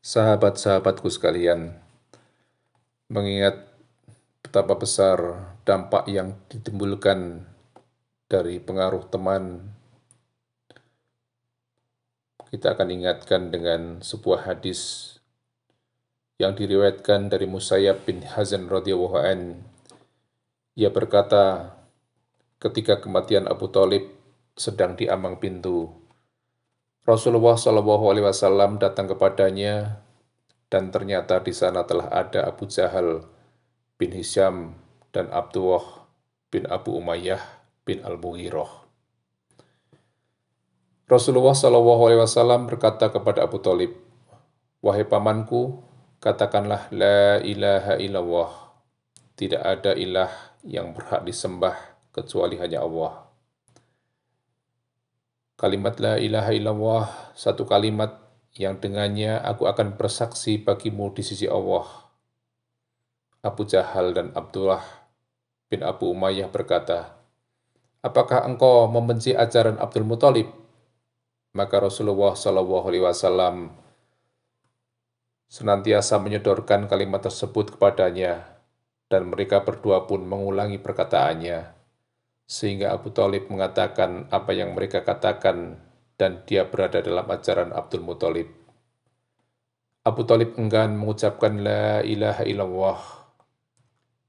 Sahabat-sahabatku sekalian, mengingat betapa besar dampak yang ditimbulkan dari pengaruh teman, kita akan ingatkan dengan sebuah hadis yang diriwayatkan dari Musayyab bin Hazan radhiyallahu an. Ia berkata, ketika kematian Abu Talib sedang di ambang pintu, Rasulullah Shallallahu Alaihi Wasallam datang kepadanya dan ternyata di sana telah ada Abu Jahal bin Hisham dan Abdullah bin Abu Umayyah bin Al-Mughirah. Rasulullah Shallallahu Alaihi Wasallam berkata kepada Abu Talib, Wahai pamanku, katakanlah La ilaha illallah. Tidak ada ilah yang berhak disembah kecuali hanya Allah. Kalimat la ilaha illallah, satu kalimat yang dengannya aku akan bersaksi bagimu di sisi Allah. Abu Jahal dan Abdullah bin Abu Umayyah berkata, Apakah engkau membenci ajaran Abdul Muthalib? Maka Rasulullah Shallallahu Alaihi Wasallam senantiasa menyodorkan kalimat tersebut kepadanya, dan mereka berdua pun mengulangi perkataannya sehingga Abu Talib mengatakan apa yang mereka katakan dan dia berada dalam ajaran Abdul Muthalib. Abu Talib enggan mengucapkan la ilaha illallah.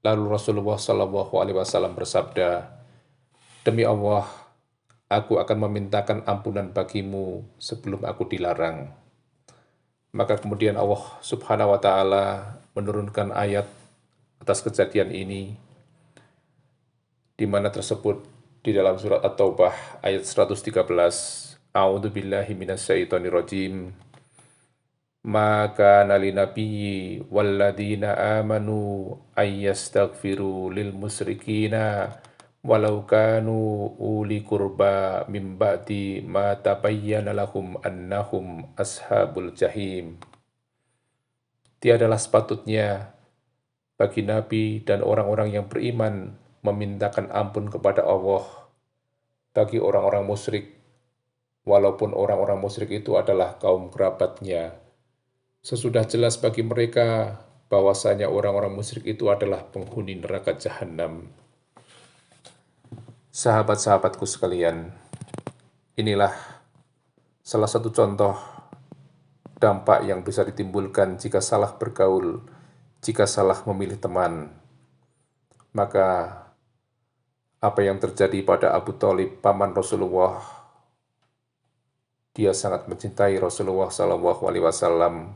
Lalu Rasulullah Shallallahu Alaihi Wasallam bersabda, demi Allah, aku akan memintakan ampunan bagimu sebelum aku dilarang. Maka kemudian Allah Subhanahu Wa Taala menurunkan ayat atas kejadian ini di mana tersebut di dalam surat At-Taubah ayat 113 A'udzu billahi minasyaitonir rajim. Maka nali nabiyyi walladzina amanu ayyastaghfiru lil musyrikina walau kanu uli kurba min ba'di ma tabayyana lahum annahum ashabul jahim. Tiadalah sepatutnya bagi nabi dan orang-orang yang beriman memintakan ampun kepada Allah bagi orang-orang musyrik, walaupun orang-orang musyrik itu adalah kaum kerabatnya. Sesudah jelas bagi mereka bahwasanya orang-orang musyrik itu adalah penghuni neraka jahanam. Sahabat-sahabatku sekalian, inilah salah satu contoh dampak yang bisa ditimbulkan jika salah bergaul, jika salah memilih teman. Maka apa yang terjadi pada Abu Talib, paman Rasulullah. Dia sangat mencintai Rasulullah Sallallahu Alaihi Wasallam.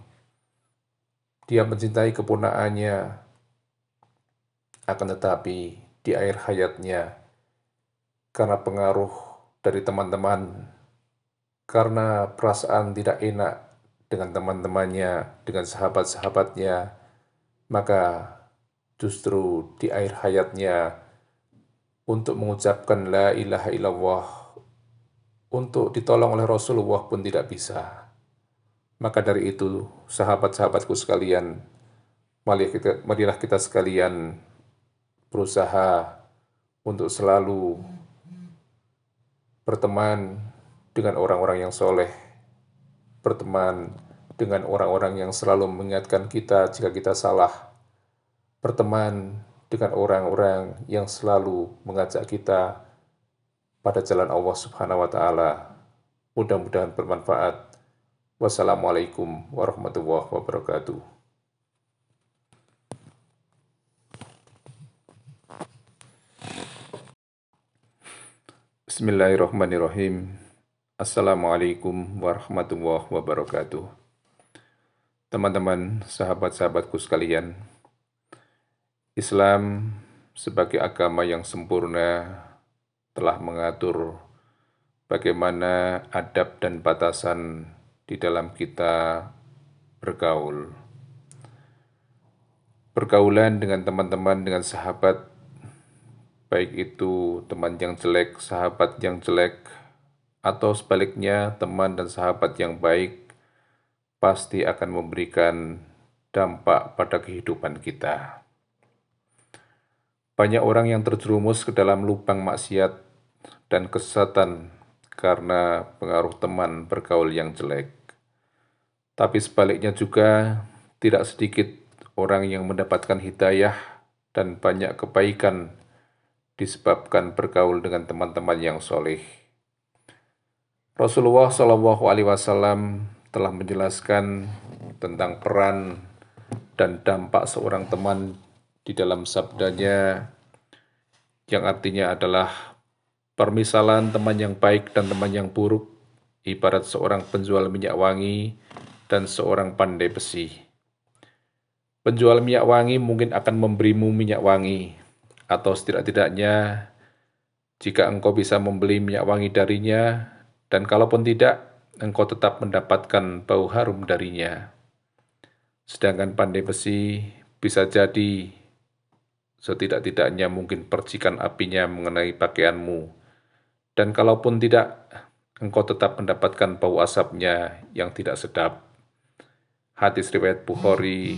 Dia mencintai kepunaannya, akan tetapi di akhir hayatnya, karena pengaruh dari teman-teman, karena perasaan tidak enak dengan teman-temannya, dengan sahabat-sahabatnya, maka justru di akhir hayatnya untuk mengucapkan la ilaha illallah untuk ditolong oleh Rasulullah pun tidak bisa. Maka dari itu, sahabat-sahabatku sekalian, marilah kita, marilah kita sekalian berusaha untuk selalu berteman dengan orang-orang yang soleh, berteman dengan orang-orang yang selalu mengingatkan kita jika kita salah, berteman dengan orang-orang yang selalu mengajak kita pada jalan Allah Subhanahu wa taala. Mudah-mudahan bermanfaat. Wassalamualaikum warahmatullahi wabarakatuh. Bismillahirrahmanirrahim. Assalamualaikum warahmatullahi wabarakatuh. Teman-teman, sahabat-sahabatku sekalian, Islam sebagai agama yang sempurna telah mengatur bagaimana adab dan batasan di dalam kita bergaul. Pergaulan dengan teman-teman, dengan sahabat, baik itu teman yang jelek, sahabat yang jelek, atau sebaliknya teman dan sahabat yang baik, pasti akan memberikan dampak pada kehidupan kita. Banyak orang yang terjerumus ke dalam lubang maksiat dan kesesatan karena pengaruh teman bergaul yang jelek. Tapi sebaliknya juga tidak sedikit orang yang mendapatkan hidayah dan banyak kebaikan disebabkan bergaul dengan teman-teman yang soleh. Rasulullah Shallallahu Alaihi Wasallam telah menjelaskan tentang peran dan dampak seorang teman di dalam sabdanya yang artinya adalah permisalan teman yang baik dan teman yang buruk ibarat seorang penjual minyak wangi dan seorang pandai besi. Penjual minyak wangi mungkin akan memberimu minyak wangi, atau setidak-tidaknya jika engkau bisa membeli minyak wangi darinya, dan kalaupun tidak, engkau tetap mendapatkan bau harum darinya. Sedangkan pandai besi bisa jadi setidak-tidaknya mungkin percikan apinya mengenai pakaianmu. Dan kalaupun tidak, engkau tetap mendapatkan bau asapnya yang tidak sedap. Hadis riwayat Bukhari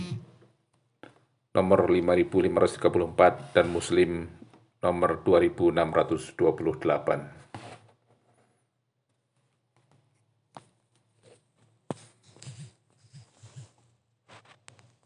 nomor 5534 dan Muslim nomor 2628.